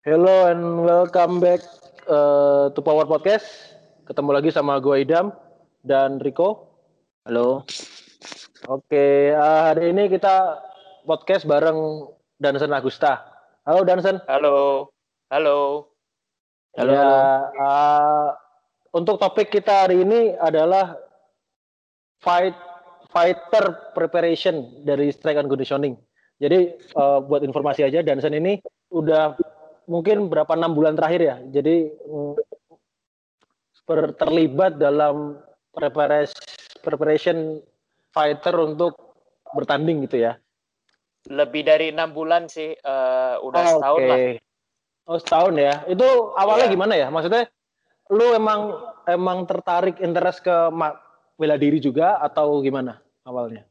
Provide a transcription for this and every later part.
Hello and welcome back uh, to Power Podcast. Ketemu lagi sama gue Idam dan Rico. Halo. Oke, uh, hari ini kita podcast bareng Dansen Agusta. Halo Dansen. Halo. Halo. Halo. Ya, uh, untuk topik kita hari ini adalah fight fighter preparation dari strike and conditioning. Jadi uh, buat informasi aja, Dansen ini udah mungkin berapa enam bulan terakhir ya. Jadi mm, terlibat dalam preparation fighter untuk bertanding gitu ya. Lebih dari enam bulan sih, uh, udah oh, setahun okay. lah. Oh setahun ya. Itu awalnya yeah. gimana ya? Maksudnya lu emang emang tertarik interest ke bela diri juga atau gimana awalnya?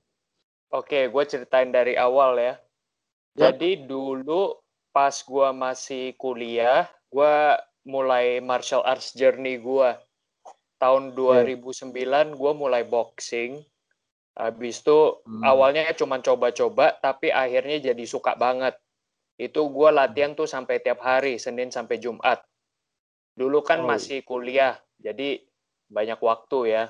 Oke, okay, gue ceritain dari awal ya. Yep. Jadi dulu pas gue masih kuliah, gue mulai martial arts journey gue. Tahun 2009 gue mulai boxing. Habis itu hmm. awalnya cuma coba-coba, tapi akhirnya jadi suka banget. Itu gue latihan tuh sampai tiap hari, Senin sampai Jumat. Dulu kan oh. masih kuliah, jadi banyak waktu ya.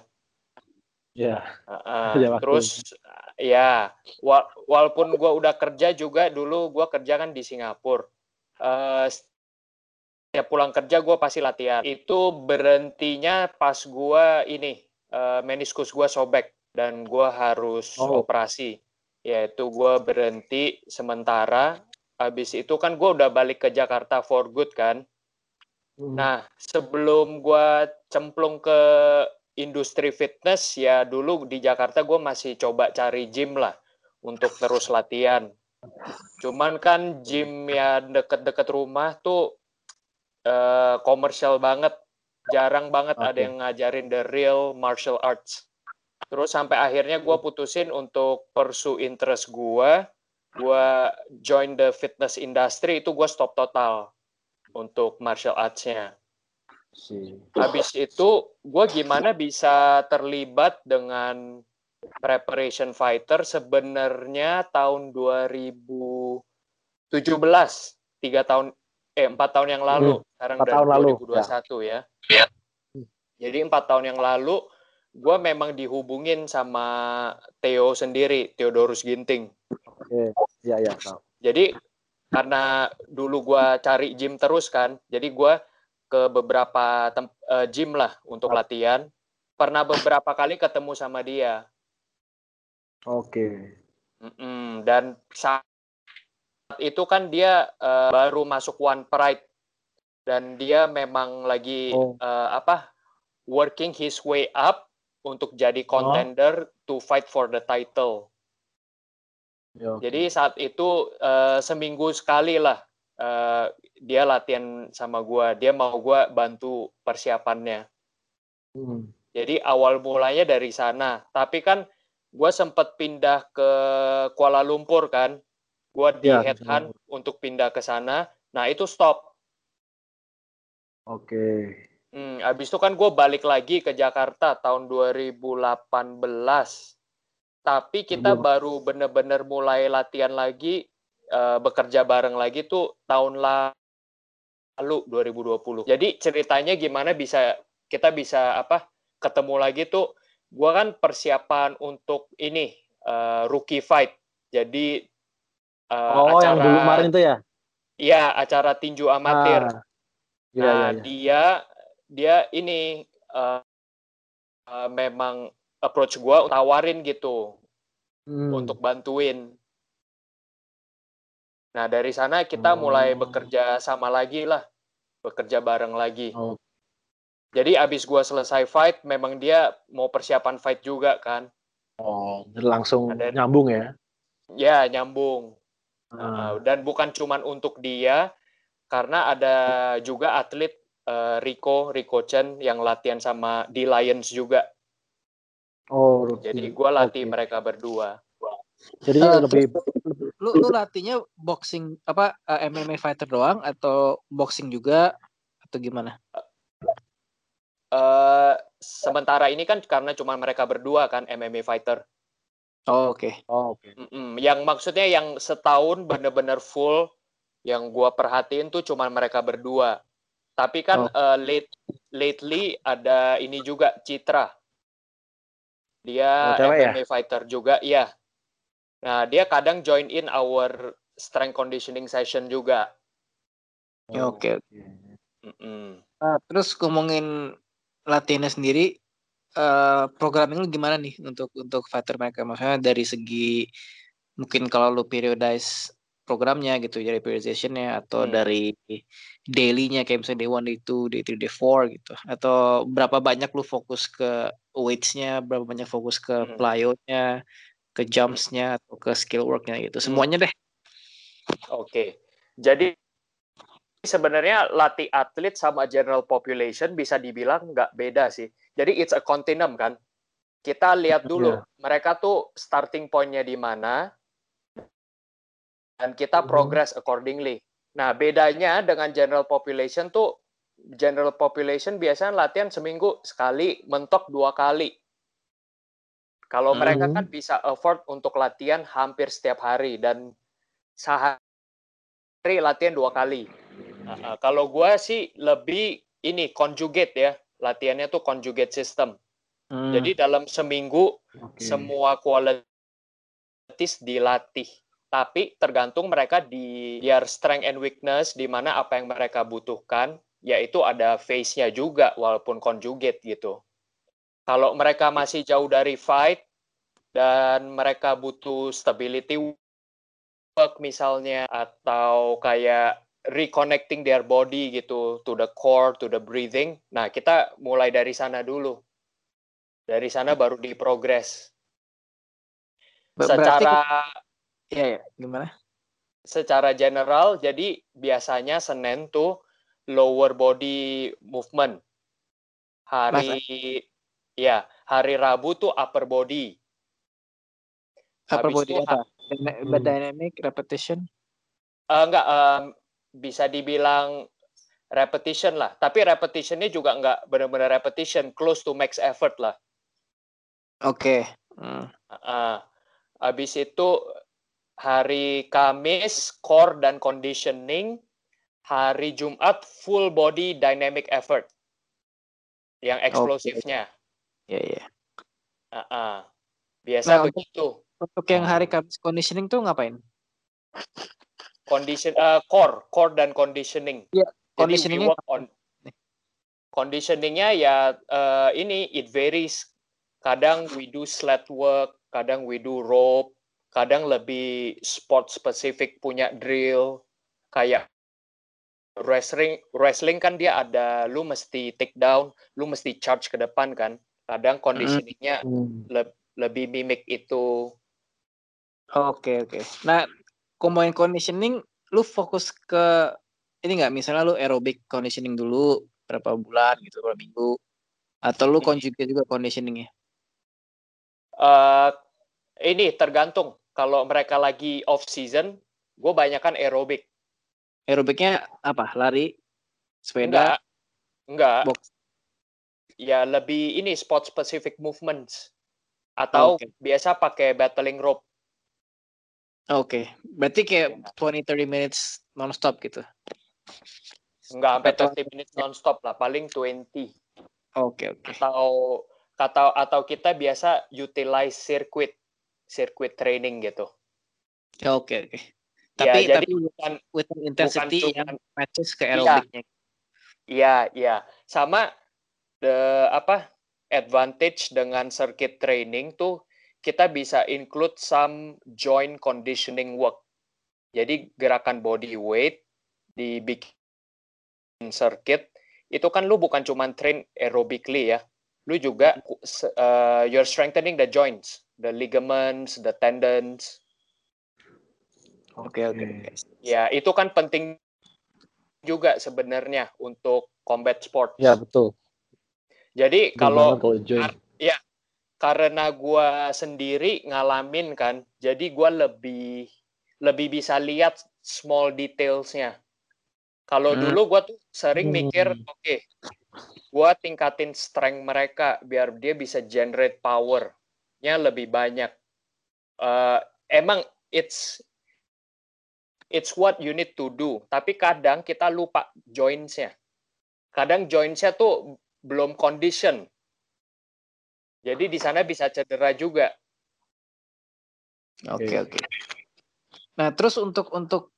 Ya. Uh, uh, terus ya, wa walaupun gue udah kerja juga dulu gue kerja kan di Singapura. Uh, setiap pulang kerja gue pasti latihan. Itu berhentinya pas gue ini uh, meniskus gue sobek dan gue harus oh. operasi. Yaitu gue berhenti sementara. Habis itu kan gue udah balik ke Jakarta for good kan. Hmm. Nah sebelum gue cemplung ke industri fitness ya dulu di Jakarta gue masih coba cari gym lah untuk terus latihan. Cuman kan gym ya deket-deket rumah tuh uh, komersial banget, jarang banget okay. ada yang ngajarin the real martial arts. Terus sampai akhirnya gue putusin untuk pursue interest gue, gue join the fitness industry itu gue stop total untuk martial arts-nya. Habis itu gue gimana bisa terlibat dengan preparation fighter sebenarnya tahun 2017 tiga tahun eh empat tahun yang lalu hmm, sekarang udah tahun 2021 lalu. ya. ya. Jadi empat tahun yang lalu gue memang dihubungin sama Theo sendiri Theodorus Ginting. Oke, ya ya. Jadi karena dulu gue cari gym terus kan, jadi gue ke beberapa uh, gym lah untuk latihan. Pernah beberapa kali ketemu sama dia. Oke. Okay. Dan saat itu kan dia uh, baru masuk One Pride dan dia memang lagi oh. uh, apa working his way up untuk jadi contender oh. to fight for the title. Ya, Jadi saat itu uh, seminggu sekali lah uh, dia latihan sama gue dia mau gue bantu persiapannya hmm. jadi awal mulanya dari sana tapi kan gue sempat pindah ke Kuala Lumpur kan gue di ya, headhunt ya. untuk pindah ke sana nah itu stop oke okay. Hmm, abis itu kan gue balik lagi ke Jakarta tahun 2018. Tapi kita baru bener-bener mulai latihan lagi uh, bekerja bareng lagi tuh tahun lalu 2020. Jadi ceritanya gimana bisa kita bisa apa ketemu lagi tuh gua kan persiapan untuk ini uh, rookie fight. Jadi uh, oh, acara yang dulu kemarin itu ya? Iya, acara tinju amatir. Ah, iya, nah, iya, iya. dia dia ini uh, uh, memang approach gua tawarin gitu hmm. untuk bantuin Nah, dari sana kita oh. mulai bekerja sama lagi lah, bekerja bareng lagi. Oh. Jadi abis gue selesai fight, memang dia mau persiapan fight juga kan. Oh, langsung dan, nyambung ya? Ya, nyambung. Uh, dan bukan cuman untuk dia, karena ada juga atlet uh, Rico, Rico Chen yang latihan sama di Lions juga. Oh, jadi gue latih okay. mereka berdua. Jadi uh, lebih lu lu latihnya boxing apa uh, eh, MMA fighter doang atau boxing juga atau gimana? Uh, sementara ini kan karena cuma mereka berdua kan MMA fighter. Oh oke. Okay. Oh oke. Okay. Mm -mm. Yang maksudnya yang setahun bener-bener full Yang gua perhatiin tuh cuma mereka berdua. Tapi kan Oh. uh, late, lately ada ini juga Citra. Dia Oh, cewek ya? MMA fighter juga, iya. Nah, dia kadang join in our strength conditioning session juga. Oke. Mm-mm. Nah, terus ngomongin latihannya sendiri, eh programming lu gimana nih untuk untuk fighter mereka? Maksudnya dari segi mungkin kalau lu periodize programnya gitu, dari periodizationnya atau Hmm. dari daily-nya kayak misalnya day one, day two, day three, day four gitu, atau berapa banyak lu fokus ke weights-nya, berapa banyak fokus ke Hmm. plyo-nya, ke jumps-nya atau ke skill work-nya gitu, Hmm. semuanya deh. Oke. Jadi sebenarnya latih atlet sama general population bisa dibilang nggak beda sih. Jadi it's a continuum kan. Kita lihat dulu Iya. mereka tuh starting point-nya di mana dan kita Mhm. progress accordingly. Nah, bedanya dengan general population tuh general population biasanya latihan seminggu sekali, mentok dua kali. Kalau mereka Mhm. kan bisa afford untuk latihan hampir setiap hari dan sehari latihan dua kali. Uh, uh, kalau gua sih lebih ini conjugate ya, latihannya tuh conjugate system. Hmm. Jadi dalam seminggu Oke. semua qualities dilatih. Tapi tergantung mereka di their strength and weakness di mana apa yang mereka butuhkan, yaitu ada phase-nya juga walaupun conjugate gitu. Kalau mereka masih jauh dari fight dan mereka butuh stability work misalnya atau kayak reconnecting their body gitu to the core, to the breathing. Nah, kita mulai dari sana dulu. Dari sana baru di progress. Secara ya, ya gimana? secara general jadi biasanya Senin tuh lower body movement. Hari ya, hari Rabu tuh upper body. Upper Habis body itu apa? Hmm. Dynamic repetition. Eh, enggak em, bisa dibilang repetition lah, tapi repetitionnya juga enggak benar-benar repetition, close to max effort lah. Oke. Hmm. Ah, habis itu hari Kamis core dan conditioning, hari Jumat full body dynamic effort yang eksplosifnya. Ya ya. Ah, ah. Biasa Nah, begitu. Untuk yang hari Kamis conditioning tuh ngapain? Condition eh, core, core dan conditioning. Iya, Jadi we conditioningnya work on conditioningnya ya eh, ini it varies. Kadang we do sled work, kadang we do rope, kadang lebih sport specific punya drill kayak wrestling wrestling kan dia ada lu mesti take down, lu mesti charge ke depan kan. Kadang conditioningnya Hmm. lebih mimik itu. Oke oke. Nah, combine conditioning lu fokus ke ini nggak misalnya lu aerobic conditioning dulu berapa bulan gitu berapa minggu atau lu Hmm. conjugate juga conditioningnya? eh ini tergantung. Kalau mereka lagi off season, gue banyak kan aerobik. Aerobiknya apa? Lari, sepeda, Enggak, enggak. box. Ya lebih ini sport specific movements. Atau Oke. biasa pakai battling rope. Oke. Berarti kayak Iya. 20-30 minutes non-stop gitu. Enggak sampai Atau- 30 minutes non-stop lah, paling 20. Oke oke. Atau atau atau kita biasa utilize circuit circuit training gitu. Ya, Oke oke. Ya, Tapi jadi tapi bukan with intensity bukan yang cuman- matches ke Iya. aerobiknya. Iya, iya. Sama the apa advantage dengan circuit training tuh kita bisa include some joint conditioning work. Jadi gerakan body weight dibikin circuit itu kan lu bukan cuma train aerobically ya. Lu juga uh, you're strengthening the joints, the ligaments, the tendons. Oke oke oke. Ya, itu kan penting juga sebenarnya untuk combat sport. Ya betul. Jadi kalau join. karena gua sendiri ngalamin kan, jadi gua lebih lebih bisa lihat small detailsnya. Kalau Hmm. dulu gua tuh sering Hmm. mikir, oke, gua tingkatin strength mereka biar dia bisa generate power-nya lebih banyak. Eh, emang it's it's what you need to do. Tapi kadang kita lupa joints-nya. Kadang joints-nya tuh belum condition. Jadi di sana bisa cedera juga. Oke okay, oke. Okay. Nah terus untuk untuk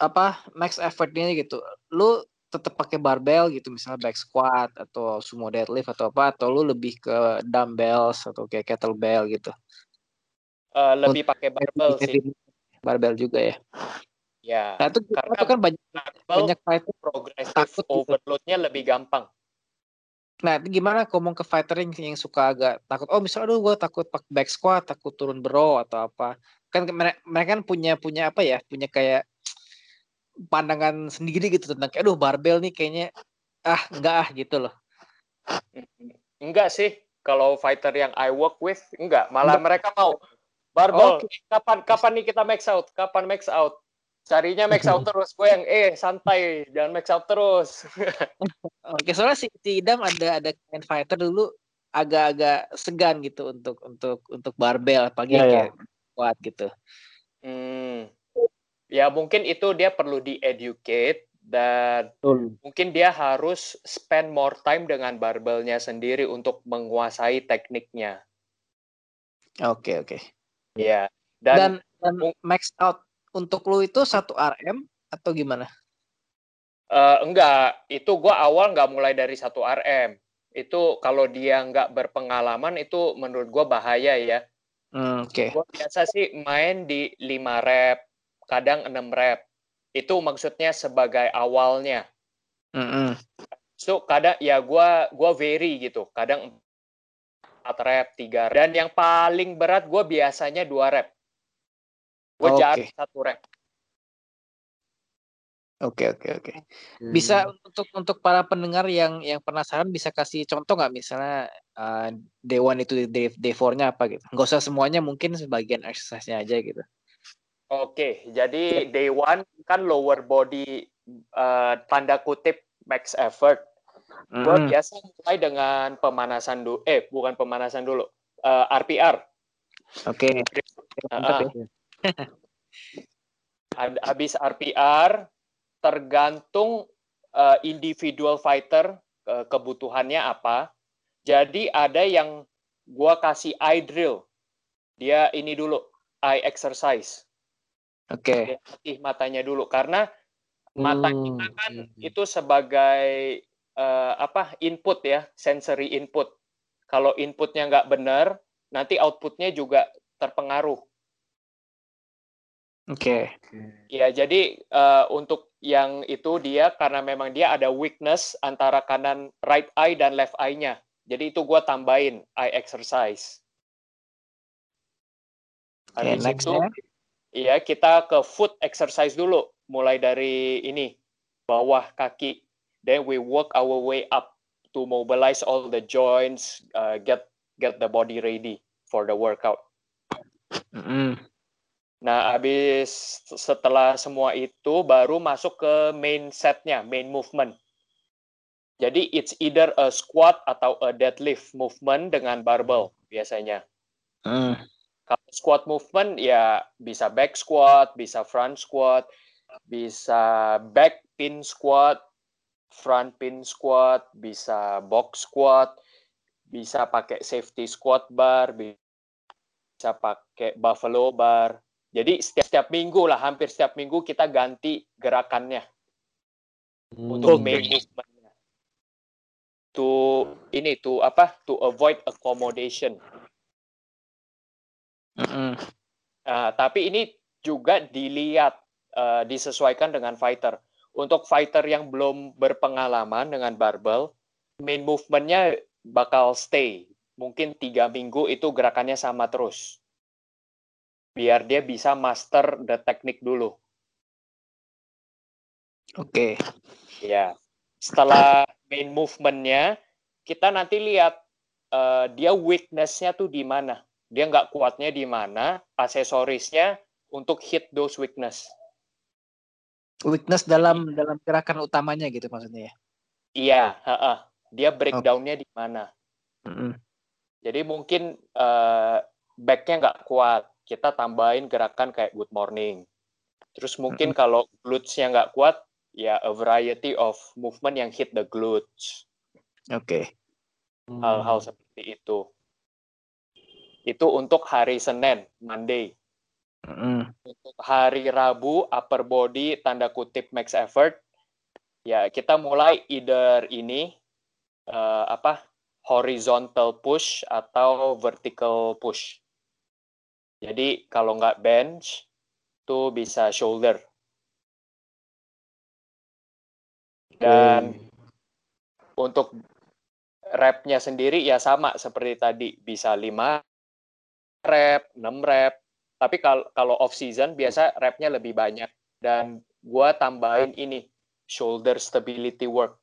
apa max effortnya gitu, lu tetap pakai barbell gitu misalnya back squat atau sumo deadlift atau apa atau lu lebih ke dumbbells atau kayak kettlebell gitu? Uh, lebih pakai barbell sih. Barbell juga ya. Ya. Nah, itu, karena itu kan banyak banyak fighter overloadnya gitu. lebih gampang. Nah, itu gimana ngomong ke fighter yang, yang suka agak takut, oh misalnya aduh gue takut pakai back squat, takut turun bro atau apa. Kan mereka kan punya punya apa ya, punya kayak pandangan sendiri gitu tentang aduh barbel nih kayaknya ah enggak ah gitu loh. Enggak sih, kalau fighter yang I work with enggak, malah enggak. mereka mau barbel. Okay. Kapan kapan nih kita max out? Kapan max out? Carinya max out terus gue yang eh santai jangan max out terus oke soalnya si, si Idam ada ada main fighter dulu agak-agak segan gitu untuk untuk untuk barbel pagi yeah, kayak yeah. kuat gitu hmm. ya mungkin itu dia perlu di educate dan hmm. mungkin dia harus spend more time dengan barbelnya sendiri untuk menguasai tekniknya oke okay, oke okay. ya dan, dan, dan max out untuk lu itu satu RM atau gimana? Uh, enggak, itu gua awal nggak mulai dari satu RM. Itu kalau dia nggak berpengalaman itu menurut gua bahaya ya. Hmm, Oke. Okay. Gua biasa sih main di 5 rep, kadang 6 rep. Itu maksudnya sebagai awalnya. Mm -hmm. So kadang ya gua gua vary gitu. Kadang 4 rep, 3 rep. Dan yang paling berat gua biasanya 2 rep. Gue okay. satu rep. Oke oke oke. Bisa hmm. untuk untuk para pendengar yang yang penasaran bisa kasih contoh nggak misalnya uh, day one itu day day four-nya apa gitu? Nggak usah semuanya mungkin sebagian exercise-nya aja gitu. Oke, jadi day one kan lower body uh, tanda kutip max effort. Mm. Gue biasa mulai dengan pemanasan dulu, eh bukan pemanasan dulu, uh, RPR. Oke. Okay. Uh, Habis RPR tergantung uh, individual fighter uh, kebutuhannya apa. Jadi ada yang gua kasih eye drill. Dia ini dulu eye exercise. Oke. Okay. matanya dulu karena mata hmm. kita kan itu sebagai uh, apa input ya, sensory input. Kalau inputnya nggak benar, nanti outputnya juga terpengaruh. Oke. Okay. Ya, jadi uh, untuk yang itu dia karena memang dia ada weakness antara kanan right eye dan left eye-nya. Jadi itu gue tambahin eye exercise. Habis okay, next itu, iya kita ke foot exercise dulu. Mulai dari ini, bawah kaki. Then we work our way up to mobilize all the joints, uh, get get the body ready for the workout. Mm -hmm. Nah, habis setelah semua itu baru masuk ke main setnya, main movement. Jadi it's either a squat atau a deadlift movement dengan barbell biasanya. Hmm. Kalau squat movement ya bisa back squat, bisa front squat, bisa back pin squat, front pin squat, bisa box squat, bisa pakai safety squat bar, bisa pakai buffalo bar. Jadi setiap setiap minggu lah, hampir setiap minggu kita ganti gerakannya hmm. untuk main movementnya. To ini to apa? To avoid accommodation. Mm -hmm. uh, tapi ini juga dilihat uh, disesuaikan dengan fighter. Untuk fighter yang belum berpengalaman dengan barbell, main movementnya bakal stay. Mungkin tiga minggu itu gerakannya sama terus biar dia bisa master the teknik dulu. Oke. Okay. Ya. Setelah main movementnya, kita nanti lihat uh, dia weaknessnya tuh di mana. Dia nggak kuatnya di mana, aksesorisnya untuk hit those weakness. Weakness dalam dalam gerakan utamanya gitu maksudnya ya? Iya, uh, dia breakdownnya okay. di mana. Mm -hmm. Jadi mungkin uh, backnya nggak kuat, kita tambahin gerakan kayak good morning. Terus mungkin kalau glutes-nya nggak kuat, ya a variety of movement yang hit the glutes. Oke. Okay. Hal-hal seperti itu. Itu untuk hari Senin, Monday. Mm. Untuk hari Rabu, upper body, tanda kutip max effort. Ya, kita mulai either ini, uh, apa, horizontal push atau vertical push. Jadi kalau nggak bench, tuh bisa shoulder. Dan hmm. untuk repnya sendiri ya sama seperti tadi, bisa 5 rep, 6 rep. Tapi kalau kalau off season biasa repnya lebih banyak dan gua tambahin ini shoulder stability work.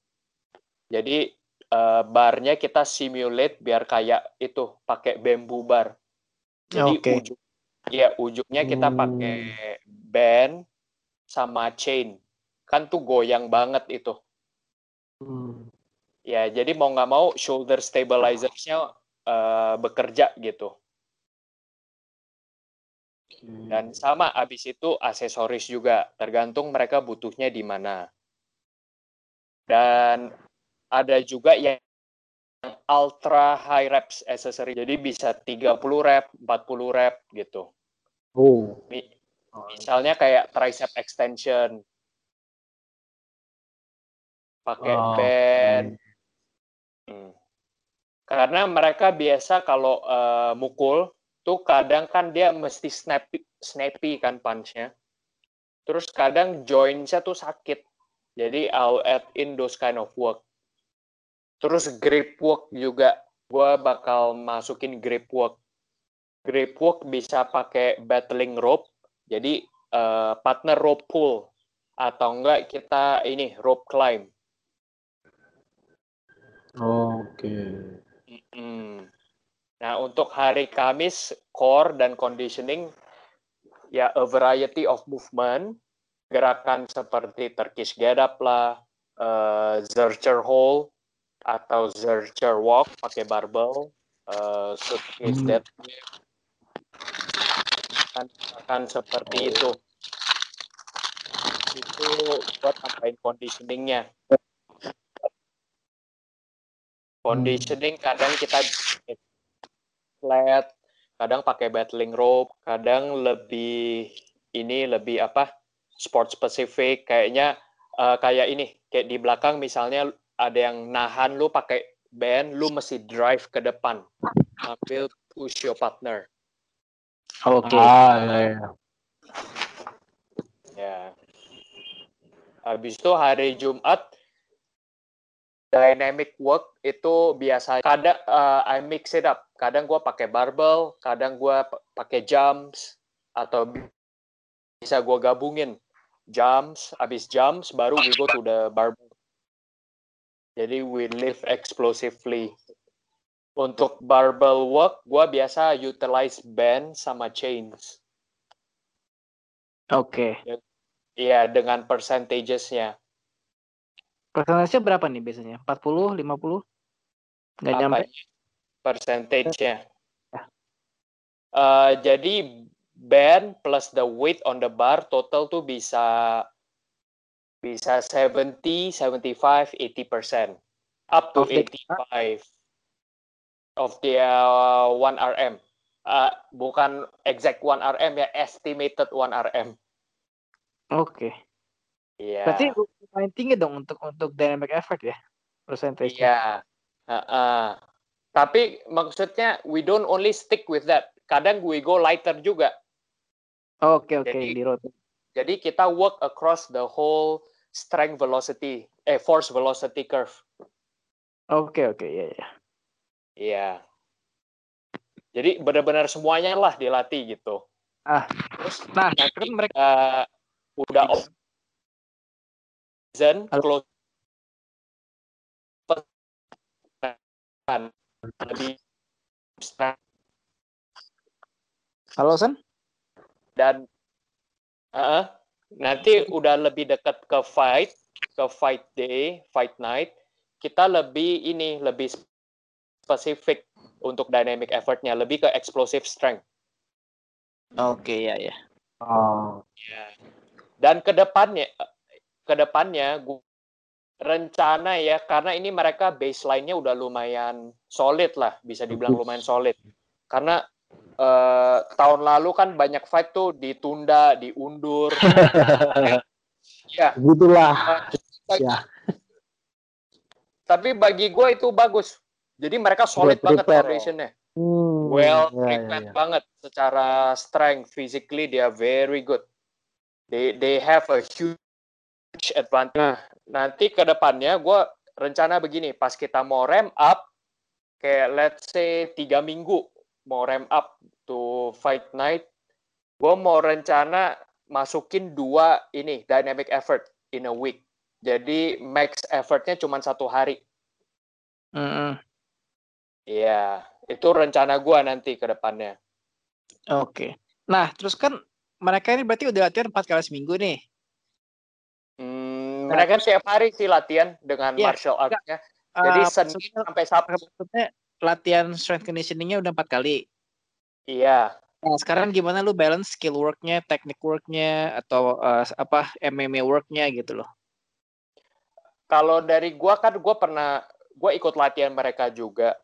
Jadi uh, barnya kita simulate biar kayak itu pakai bamboo bar. Jadi okay. ujung ya ujungnya kita pakai hmm. band sama chain. Kan tuh goyang banget itu. Hmm. Ya, jadi mau nggak mau shoulder stabilizersnya uh, bekerja gitu. Dan sama abis itu aksesoris juga, tergantung mereka butuhnya di mana. Dan ada juga yang ultra high reps accessory. Jadi bisa 30 rep, 40 rep gitu. Oh. Misalnya kayak tricep extension. Pakai oh, band. Hmm. Karena mereka biasa kalau uh, mukul tuh kadang kan dia mesti snappy, snappy kan punch-nya. Terus kadang joints-nya tuh sakit. Jadi I'll add in those kind of work. Terus grip work juga, gue bakal masukin grip work. Grip work bisa pakai battling rope, jadi uh, partner rope pull atau enggak kita ini rope climb. Oke. Okay. Hmm. Nah untuk hari Kamis core dan conditioning ya a variety of movement, gerakan seperti Turkish get up lah, uh, Zercher hold, atau Zercher Walk pakai barbell, uh, suitcase hmm. deadlift, kan, kan seperti itu. Itu buat tambahin conditioningnya. Conditioning kadang kita flat, kadang pakai battling rope, kadang lebih ini lebih apa sport specific kayaknya uh, kayak ini kayak di belakang misalnya ada yang nahan lu pakai band, lu mesti drive ke depan sambil push your partner. Oke. Okay. Ah, ya, ya. ya. Habis itu hari Jumat dynamic work itu biasa kadang uh, I mix it up. Kadang gua pakai barbell, kadang gua pakai jumps atau bisa gua gabungin jumps, habis jumps baru we go to the barbell jadi we live explosively. Untuk barbell work, gue biasa utilize band sama chains. Oke. Okay. Iya, dengan percentages-nya. Persentasenya berapa nih biasanya? 40, 50? Nggak Apa nyampe? Percentage-nya. Uh, jadi band plus the weight on the bar total tuh bisa bisa 70, 75, 80%. Up to of 85 of the uh, 1 RM. Uh, bukan exact 1 RM ya, estimated 1 RM. Oke. Okay. Iya. Berarti lumayan tinggi dong untuk untuk dynamic effect ya, percentage. Iya. Uh, uh. Tapi maksudnya we don't only stick with that. Kadang we go lighter juga. Oke okay, oke okay. di rotate. Jadi kita work across the whole strength velocity, eh force velocity curve. Oke okay, oke okay, ya yeah, ya. Yeah. Iya. Jadi benar-benar semuanya lah dilatih gitu. Ah. Terus nah, kan mereka uh, udah off season close lebih Halo Sen? Dan uh, nanti udah lebih dekat ke fight, ke fight day, fight night, kita lebih ini lebih spesifik untuk dynamic effortnya, lebih ke explosive strength. Oke okay, ya ya. Oh. Ya. Dan ke depannya, ke depannya gua rencana ya karena ini mereka baseline-nya udah lumayan solid lah, bisa dibilang lumayan solid. Karena eh, tahun lalu kan banyak fight tuh ditunda, diundur. ya, Begitulah. bagi- Ya. tapi bagi gue itu bagus. Jadi mereka solid Buat banget prepare, ya. foundationnya. Hmm, well ya, prepared ya. banget secara strength physically they are very good they they have a huge advantage nah nanti ke depannya gue rencana begini pas kita mau ramp up kayak let's say tiga minggu mau ramp up to fight night gue mau rencana masukin dua ini dynamic effort in a week jadi max effortnya cuma satu hari Mm-mm. Iya, itu rencana gua nanti ke depannya. Oke. Nah, terus kan mereka ini berarti udah latihan empat kali seminggu nih. Hmm, Nah, mereka tiap hari sih latihan dengan Iya, martial arts-nya. Jadi Eh, Senin sampai Sabtu. maksudnya latihan strength conditioning-nya udah empat kali. Iya. Nah, sekarang gimana lu balance skill work-nya, teknik work-nya, atau eh, apa MMA work-nya gitu loh? Kalau dari gua kan gua pernah gua ikut latihan mereka juga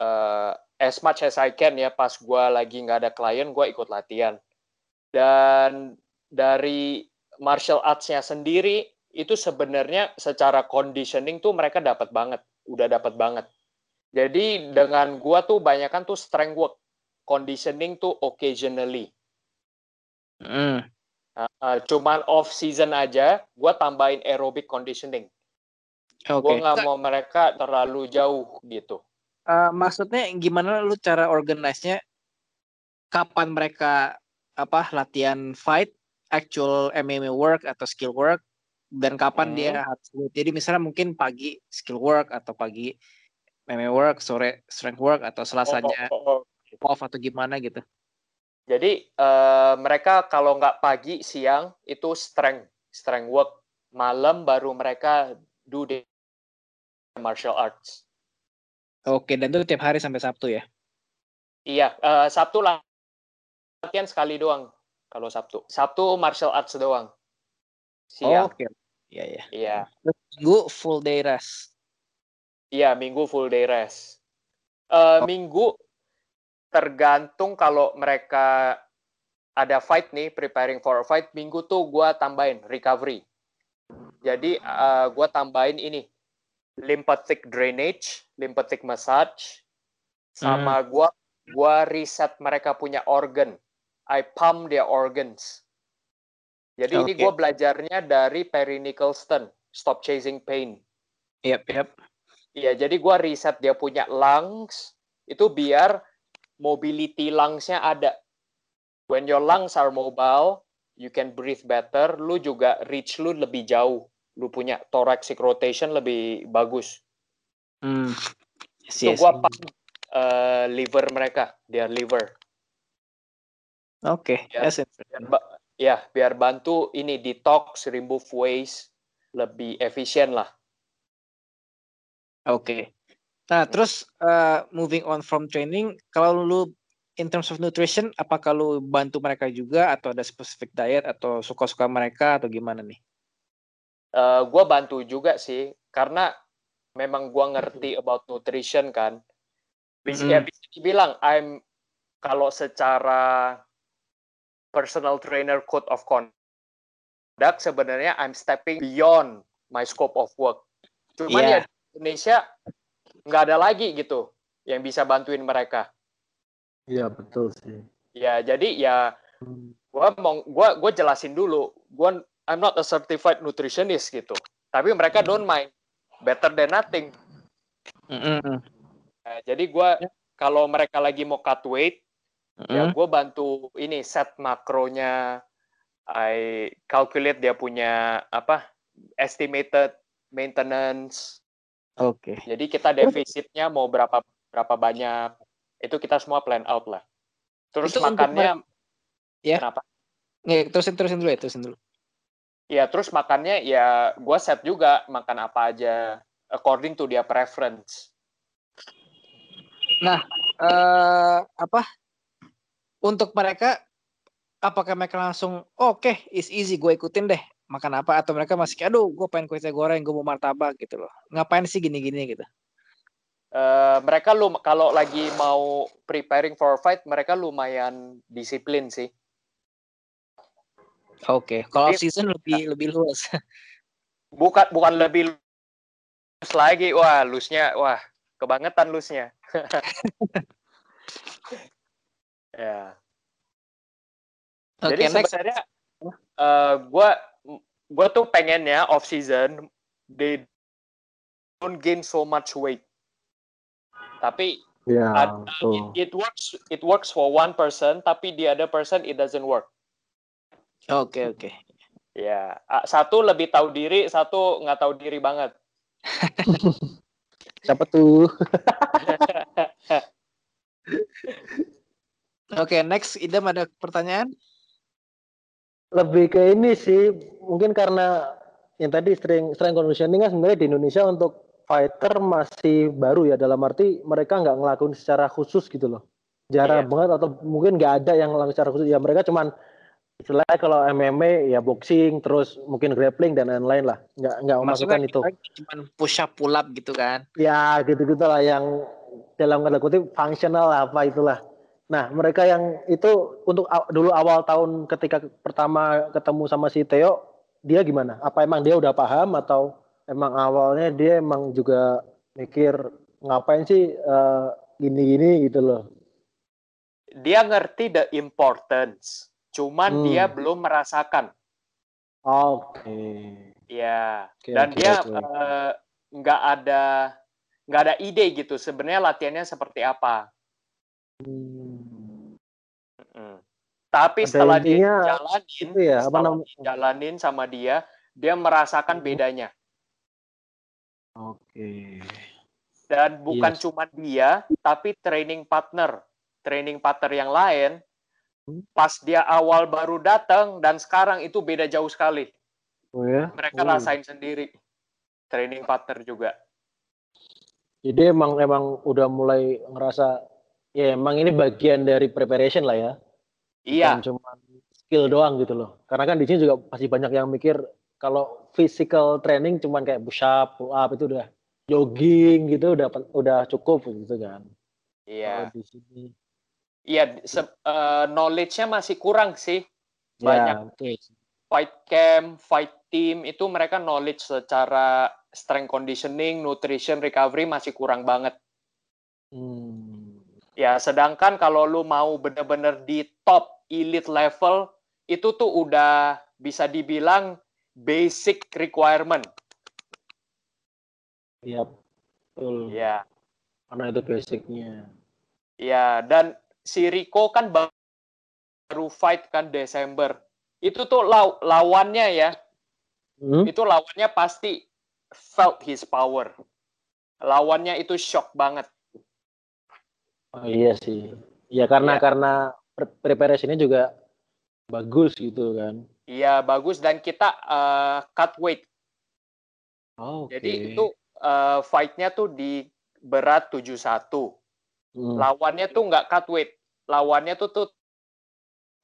eh, as much as I can ya pas gua lagi nggak ada klien gua ikut latihan. Dan dari martial arts-nya sendiri itu sebenarnya secara conditioning tuh mereka dapat banget, udah dapat banget. Jadi dengan gua tuh banyak kan tuh strength work, conditioning tuh occasionally. Mm. Uh, uh, cuman off season aja, gua tambahin aerobic conditioning. Oke. Gua nggak mau mereka terlalu jauh gitu. Eh, maksudnya gimana lu cara organize-nya? Kapan mereka apa latihan fight, actual MMA work atau skill work, dan kapan Hmm. dia harus jadi misalnya mungkin pagi skill work atau pagi MMA work, sore strength work atau selasanya Oh, oh, oh. off atau gimana gitu. Jadi eh, mereka kalau nggak pagi siang itu strength strength work, malam baru mereka do the martial arts. Oke, dan itu tiap hari sampai Sabtu ya. Iya, eh, Sabtu lah latihan sekali doang kalau Sabtu. Sabtu martial arts doang. Siang. Oke. Iya, iya. Iya. Minggu full day rest. Iya, minggu full day rest. Eh, Oh. Minggu tergantung kalau mereka ada fight nih, preparing for a fight, minggu tuh gua tambahin recovery. Jadi eh, gua tambahin ini lymphatic drainage, lymphatic massage, sama gua gua reset mereka punya organ. I pump their organs. Jadi ini Oke. gua belajarnya dari Perry Nicholson, Stop Chasing Pain. Yap, yap. Iya, jadi gua riset dia punya lungs itu biar mobility lungs-nya ada. When your lungs are mobile, you can breathe better, lu juga reach lu lebih jauh. Lu punya thoracic rotation lebih bagus. Hmm. Yes, gua yes. pump eh, liver mereka, dia liver. Oke, Ya. yes, Biar ba- ya, biar bantu ini detox, remove waste lebih efisien lah. Oke. Nah, terus uh, moving on from training, kalau lu in terms of nutrition, apakah lu bantu mereka juga atau ada specific diet atau suka-suka mereka atau gimana nih? Eh gue bantu juga sih karena memang gua ngerti about nutrition kan bisa, ya Mm. bisa dibilang I'm kalau secara personal trainer code of conduct sebenarnya I'm stepping beyond my scope of work cuman Iya. ya di Indonesia nggak ada lagi gitu yang bisa bantuin mereka Iya betul sih. ya jadi ya Hmm. gua mau gua gua jelasin dulu gua I'm not a certified nutritionist gitu tapi mereka don't mind better than nothing Mm-mm. Nah, jadi gua Ya. kalau mereka lagi mau cut weight ya Mm-mm. gue bantu ini set makronya I calculate dia punya apa estimated maintenance Oke. jadi kita defisitnya mau berapa berapa banyak itu kita semua plan out lah terus Itu untuk makannya Ya. kenapa Nih, terusin terusin dulu ya, terusin dulu. Ya terus makannya ya gue set juga makan apa aja according to dia preference. Eh apa? Untuk mereka apakah mereka langsung oh, oke okay, is easy gue ikutin deh makan apa atau mereka masih aduh gue pengen kue goreng gue mau martabak gitu loh. Ngapain sih gini-gini gitu? Uh, mereka lu kalau lagi mau preparing for fight mereka lumayan disiplin sih oke okay. kalau off season lebih uh, lebih luas bukan bukan lebih luas lagi wah lusnya wah kebangetan lusnya ya Okay, Jadi sebenarnya uh, gue gue tuh pengennya off season they don't gain so much weight. Tapi yeah, ada, it, it works it works for one person, tapi the other person it doesn't work. Oke okay, oke. Okay. Ya, satu lebih tahu diri, satu nggak tahu diri banget. Siapa tuh? Oke, okay, next Idam ada pertanyaan? lebih ke ini sih mungkin karena yang tadi strength strength conditioning kan sebenarnya di Indonesia untuk fighter masih baru ya dalam arti mereka nggak ngelakuin secara khusus gitu loh jarang yeah. banget atau mungkin nggak ada yang ngelakuin secara khusus ya mereka cuman istilahnya kalau MMA ya boxing terus mungkin grappling dan lain-lain lah. Nggak nggak memasukkan itu. cuman push up pull up gitu kan? Ya gitu gitu lah yang dalam kata kutip fungsional apa itulah. Nah, mereka yang itu untuk dulu awal tahun ketika pertama ketemu sama si Theo, dia gimana? Apa emang dia udah paham atau emang awalnya dia emang juga mikir ngapain sih uh, gini-gini? gitu loh? Dia ngerti the importance, cuman hmm. dia belum merasakan. Oke. Okay. Ya, okay, dan okay, dia eh, nggak okay. uh, ada nggak ada ide gitu sebenarnya latihannya seperti apa. Hmm. Tapi setelah dia jalanin, ya, apa namanya? jalanin sama dia, dia merasakan hmm. bedanya. Oke. Dan bukan yes. cuma dia, tapi training partner, training partner yang lain. Pas dia awal baru datang dan sekarang itu beda jauh sekali. Oh ya? Mereka oh. rasain sendiri. Training partner juga. Jadi emang emang udah mulai ngerasa Ya emang ini bagian dari preparation lah ya. Iya. Bukan cuma skill doang gitu loh. Karena kan di sini juga pasti banyak yang mikir kalau physical training cuma kayak push up, pull up itu udah jogging gitu udah udah cukup gitu kan. Iya. di sini. Iya, uh, knowledge-nya masih kurang sih. Ya, banyak. Ya, betul. Fight camp, fight team itu mereka knowledge secara strength conditioning, nutrition, recovery masih kurang banget. Hmm. Ya, sedangkan kalau lu mau bener-bener di top elite level, itu tuh udah bisa dibilang basic requirement. Iya, betul. Ya. Karena itu basicnya. Ya, dan si Rico kan baru fight kan Desember. Itu tuh law lawannya ya. Hmm? Itu lawannya pasti felt his power. Lawannya itu shock banget. Oh, iya sih. Ya karena ya. karena preparasinya juga bagus gitu kan. Iya bagus dan kita uh, cut weight. Oh, okay. Jadi itu uh, fight-nya tuh di berat 71. Hmm. Lawannya tuh nggak cut weight. Lawannya tuh tuh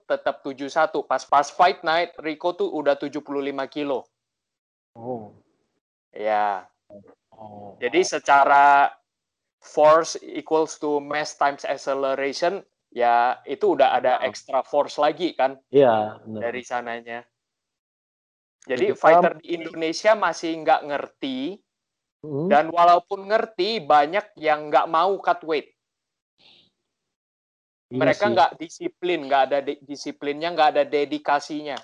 tetap 71. Pas pas fight night Rico tuh udah 75 kilo. Oh. Ya. Oh. Jadi secara force equals to mass times acceleration, ya itu udah ada extra force lagi kan? Iya. Dari sananya. Jadi Jadi fighter di Indonesia masih nggak ngerti, hmm. dan walaupun ngerti banyak yang nggak mau cut weight. Iya Mereka nggak disiplin, nggak ada disiplinnya, nggak ada dedikasinya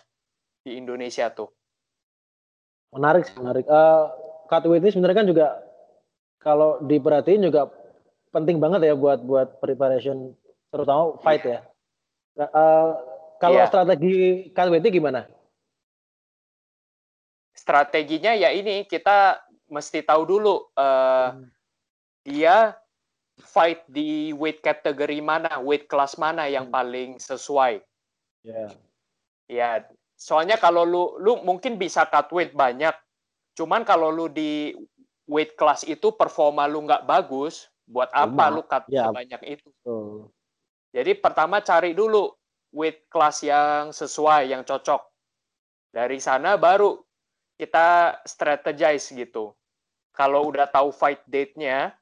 di Indonesia tuh. Menarik, menarik. Uh, cut ini sebenarnya kan juga kalau diperhatiin juga penting banget ya buat buat preparation terutama fight ya. Uh, kalau yeah. strategi KWT gimana? Strateginya ya ini kita mesti tahu dulu uh, hmm. dia fight di weight category mana, weight class mana yang hmm. paling sesuai. Ya. Yeah. Ya, soalnya kalau lu lu mungkin bisa cut weight banyak, cuman kalau lu di weight class itu performa lu nggak bagus, buat apa lu cut ya. sebanyak itu? Oh. Jadi pertama cari dulu weight class yang sesuai, yang cocok. Dari sana baru kita strategize gitu. Kalau udah tahu fight date-nya,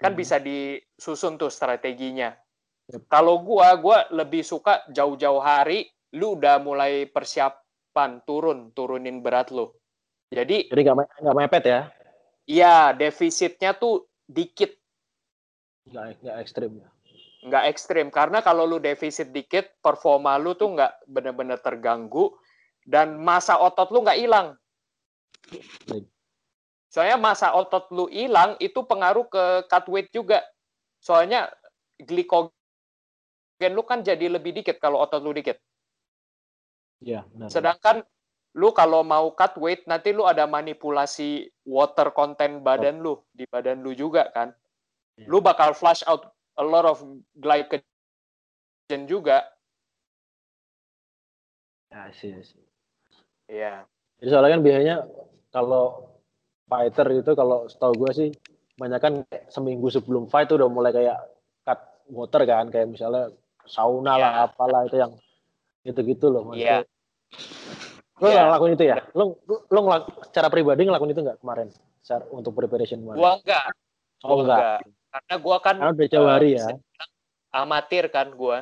kan Hmm. bisa disusun tuh strateginya. Yep. Kalau gua, gua lebih suka jauh-jauh hari, lu udah mulai persiapan turun, turunin berat lu. Jadi, Jadi nggak me- nggak mepet ya? ya defisitnya tuh dikit, Nggak nggak ekstrim ya. nggak ekstrim. Karena kalau lu defisit dikit, performa lu tuh nggak bener-bener terganggu, dan masa otot lu nggak hilang. Soalnya masa otot lu hilang itu pengaruh ke cut weight juga. Soalnya glikogen lu kan jadi lebih dikit kalau otot lu dikit. Iya, benar. Sedangkan lu kalau mau cut weight nanti lu ada manipulasi water content badan lu di badan lu juga kan. Iya. Lu bakal flush out a lot of glycogen juga. Ya. Iya. Jadi soalnya kan biasanya kalau fighter itu kalau setahu gue sih banyak kan seminggu sebelum fight tuh udah mulai kayak cut water kan kayak misalnya sauna lah Iya. apalah itu yang gitu-gitu loh Iya. Lo Iya. nggak ngelakuin itu ya? Lo lo ngelak- secara pribadi ngelakuin itu nggak kemarin? Secara, untuk preparation kemarin? Gua enggak, oh gua enggak. enggak. Karena gua kan Karena udah jauh eh, hari ya. dibilang amatir kan gua.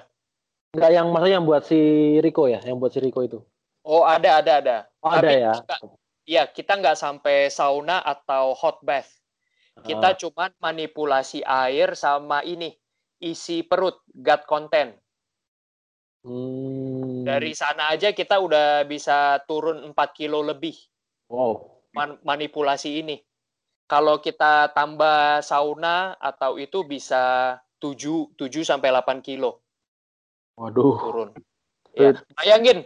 Enggak yang maksudnya yang buat si Rico ya, yang buat si Rico itu. Oh, ada ada ada. Oh, ada Tapi ya. kita- Iya, kita nggak sampai sauna atau hot bath. Kita Ah, cuman manipulasi air sama ini, isi perut, gut content. hmm, Dari sana aja kita udah bisa turun 4 kilo lebih wow. man- manipulasi ini. Kalau kita tambah sauna atau itu bisa 7 7 sampai 8 kilo Waduh. turun. Ya, bayangin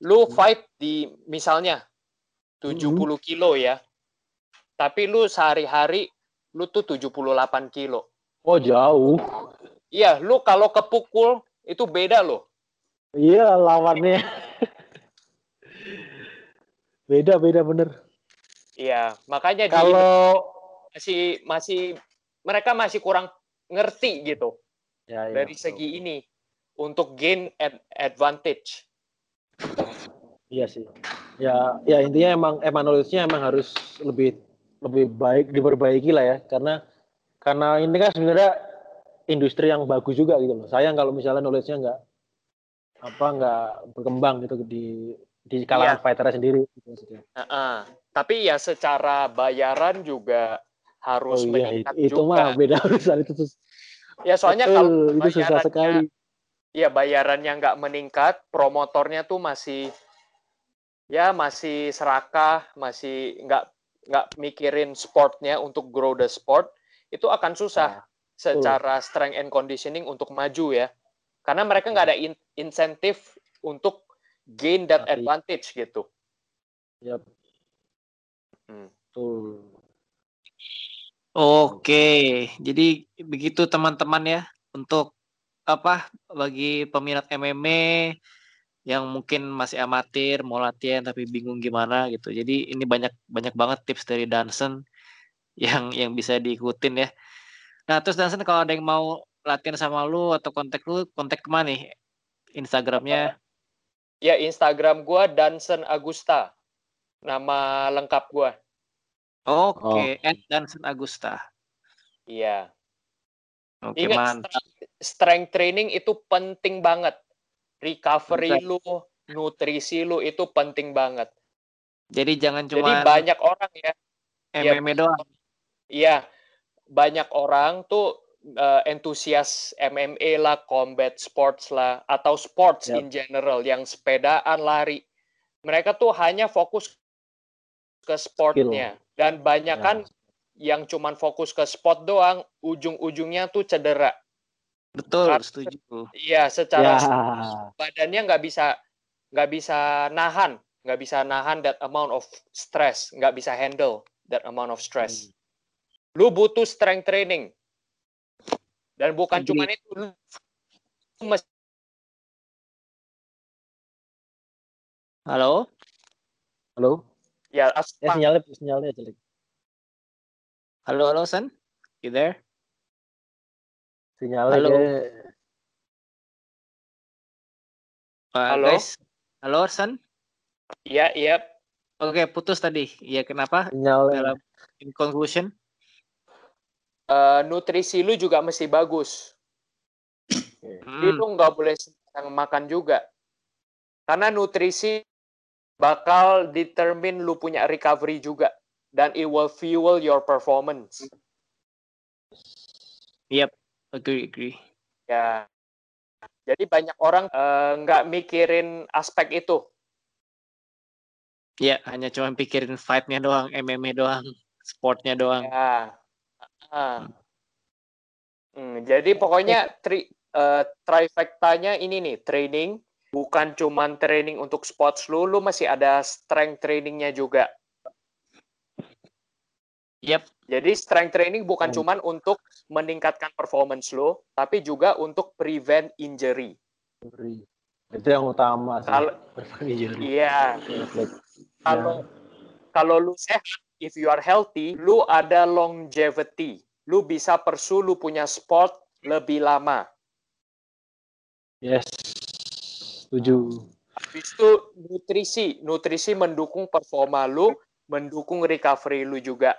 lu fight di misalnya 70 kilo ya. Tapi lu sehari-hari lu tuh 78 kilo. Oh jauh. Iya, lu kalau kepukul itu beda loh. Iya lawannya. beda beda bener. Iya, makanya di Kalau masih masih mereka masih kurang ngerti gitu ya, ya, dari betul. segi ini untuk gain ad- advantage. Iya sih. Ya, ya intinya emang knowledge-nya emang harus lebih lebih baik diperbaiki lah ya, karena karena ini kan sebenarnya industri yang bagus juga gitu loh. Sayang kalau misalnya knowledge-nya nggak apa nggak berkembang gitu di di kalangan Iya. fighter sendiri. Gitu maksudnya. Heeh. Tapi ya secara bayaran juga harus Oh iya, meningkat itu, itu juga. mah beda urusan itu. Ya soalnya kalau itu susah sekali. ya bayarannya nggak meningkat, promotornya tuh masih ya masih serakah, masih nggak nggak mikirin sportnya untuk grow the sport, itu akan susah Nah, secara strength and conditioning untuk maju ya. Karena mereka nggak ada in- insentif untuk gain that Pasti. advantage gitu. Yap. Hmm. Betul. Oke, jadi begitu teman-teman ya untuk apa bagi peminat MMA yang mungkin masih amatir mau latihan tapi bingung gimana gitu. Jadi ini banyak banyak banget tips dari Dansen yang yang bisa diikutin ya. Nah terus Dansen kalau ada yang mau latihan sama lu atau kontak lu kontak ke mana nih? Instagramnya? Ya Instagram gua Dansen Agusta. Nama lengkap gua. Oke, at Dansen Agusta. Iya. Oke Ingat mantap. strength training itu penting banget. Recovery Betul. lu, nutrisi lu itu penting banget. Jadi jangan Jadi cuma banyak orang ya, MMA doang. iya banyak orang tuh eh, entusias MMA lah, combat sports lah, atau sports Yap. in general yang sepedaan, lari. Mereka tuh hanya fokus ke sportnya dan banyak Ya. kan yang cuman fokus ke sport doang, ujung-ujungnya tuh cedera. Betul, Karena- setuju. Iya, secara Ya. badannya nggak bisa nggak bisa nahan nggak bisa nahan that amount of stress nggak bisa handle that amount of stress lu butuh strength training dan bukan cuma itu lu mesti Halo? Halo? ya Ya sinyalnya sinyalnya jelek. Halo, halo, San? You there? Sinyalnya Halo. kayak Pak Halo? guys. Halo, San. Iya, iya. Oke, putus tadi. Iya, kenapa? Sinyal Dalam in conclusion. Eh, nutrisi lu juga mesti bagus. Jadi Hmm, lu nggak boleh sembarang makan juga. Karena nutrisi bakal determine lu punya recovery juga. Dan it will fuel your performance. Agree, agree. Ya. Jadi banyak orang eh, nggak mikirin aspek itu. Ya, hanya cuma pikirin fight-nya doang, MMA doang, sportnya doang. Ya. Ah. Hmm, jadi pokoknya tri, eh, trifectanya ini nih, training bukan cuman training untuk sports lu, lu masih ada strength trainingnya juga. Yep, Jadi strength training bukan Hmm. cuman untuk meningkatkan performance lu, tapi juga untuk prevent injury. itu yang utama sih. Kalau Berbagi jari. iya, kalau kalau lu sehat, if you are healthy, lu ada longevity. Lu bisa pursue lu punya sport lebih lama. Yes. Setuju. Habis itu nutrisi, nutrisi mendukung performa lu, mendukung recovery lu juga.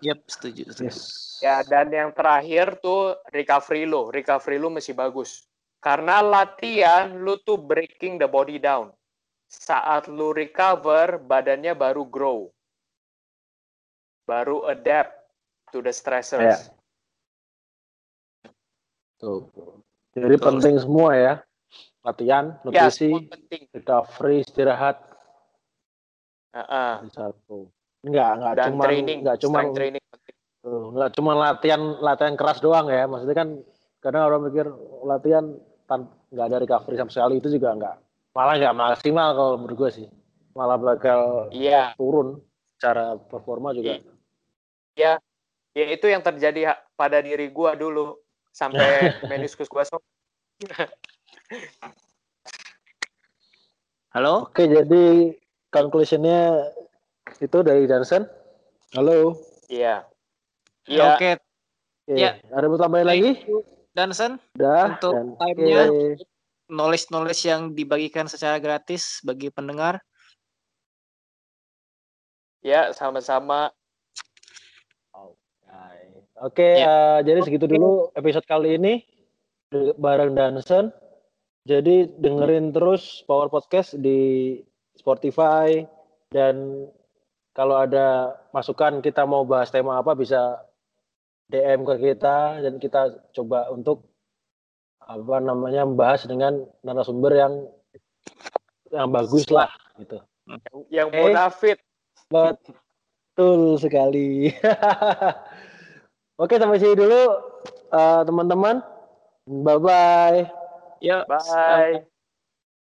Yep, setuju. setuju. Yes. Ya, dan yang terakhir tuh recovery lu. Recovery lu masih bagus. Karena latihan lu tuh breaking the body down. Saat lu recover, badannya baru grow. Baru adapt to the Ya. stressors. Tuh. Jadi Betul. penting semua ya. Latihan, Ya, nutrisi, penting. recovery, istirahat Heeh. di satu. Enggak, enggak Dan cuma training, enggak cuma strength training enggak cuma latihan latihan keras doang ya. Maksudnya kan kadang orang mikir latihan tan enggak ada recovery sama sekali itu juga enggak malah enggak maksimal kalau menurut gue sih. Malah bakal Iya, turun secara performa juga. ya itu yang terjadi pada diri gua dulu sampai meniskus gua sok. Halo? Oke, jadi conclusionnya itu dari Johnson. Halo. Iya. Iya. Oke, Oke, Ya. Ada mau tambahin lagi? Dansen, Udah. Untuk dan- time-nya. knowledge-knowledge yang dibagikan secara gratis bagi pendengar. Ya, sama-sama. Oke, Ya. eh, jadi segitu dulu episode kali ini bareng Danson. Jadi dengerin terus Power Podcast di Spotify dan kalau ada masukan kita mau bahas tema apa bisa DM ke kita dan kita coba untuk apa namanya membahas dengan narasumber yang yang bagus lah gitu. Yang bonafit. Betul sekali. Oke, sampai sini dulu eh, teman-teman. Bye bye. Yuk, Bye.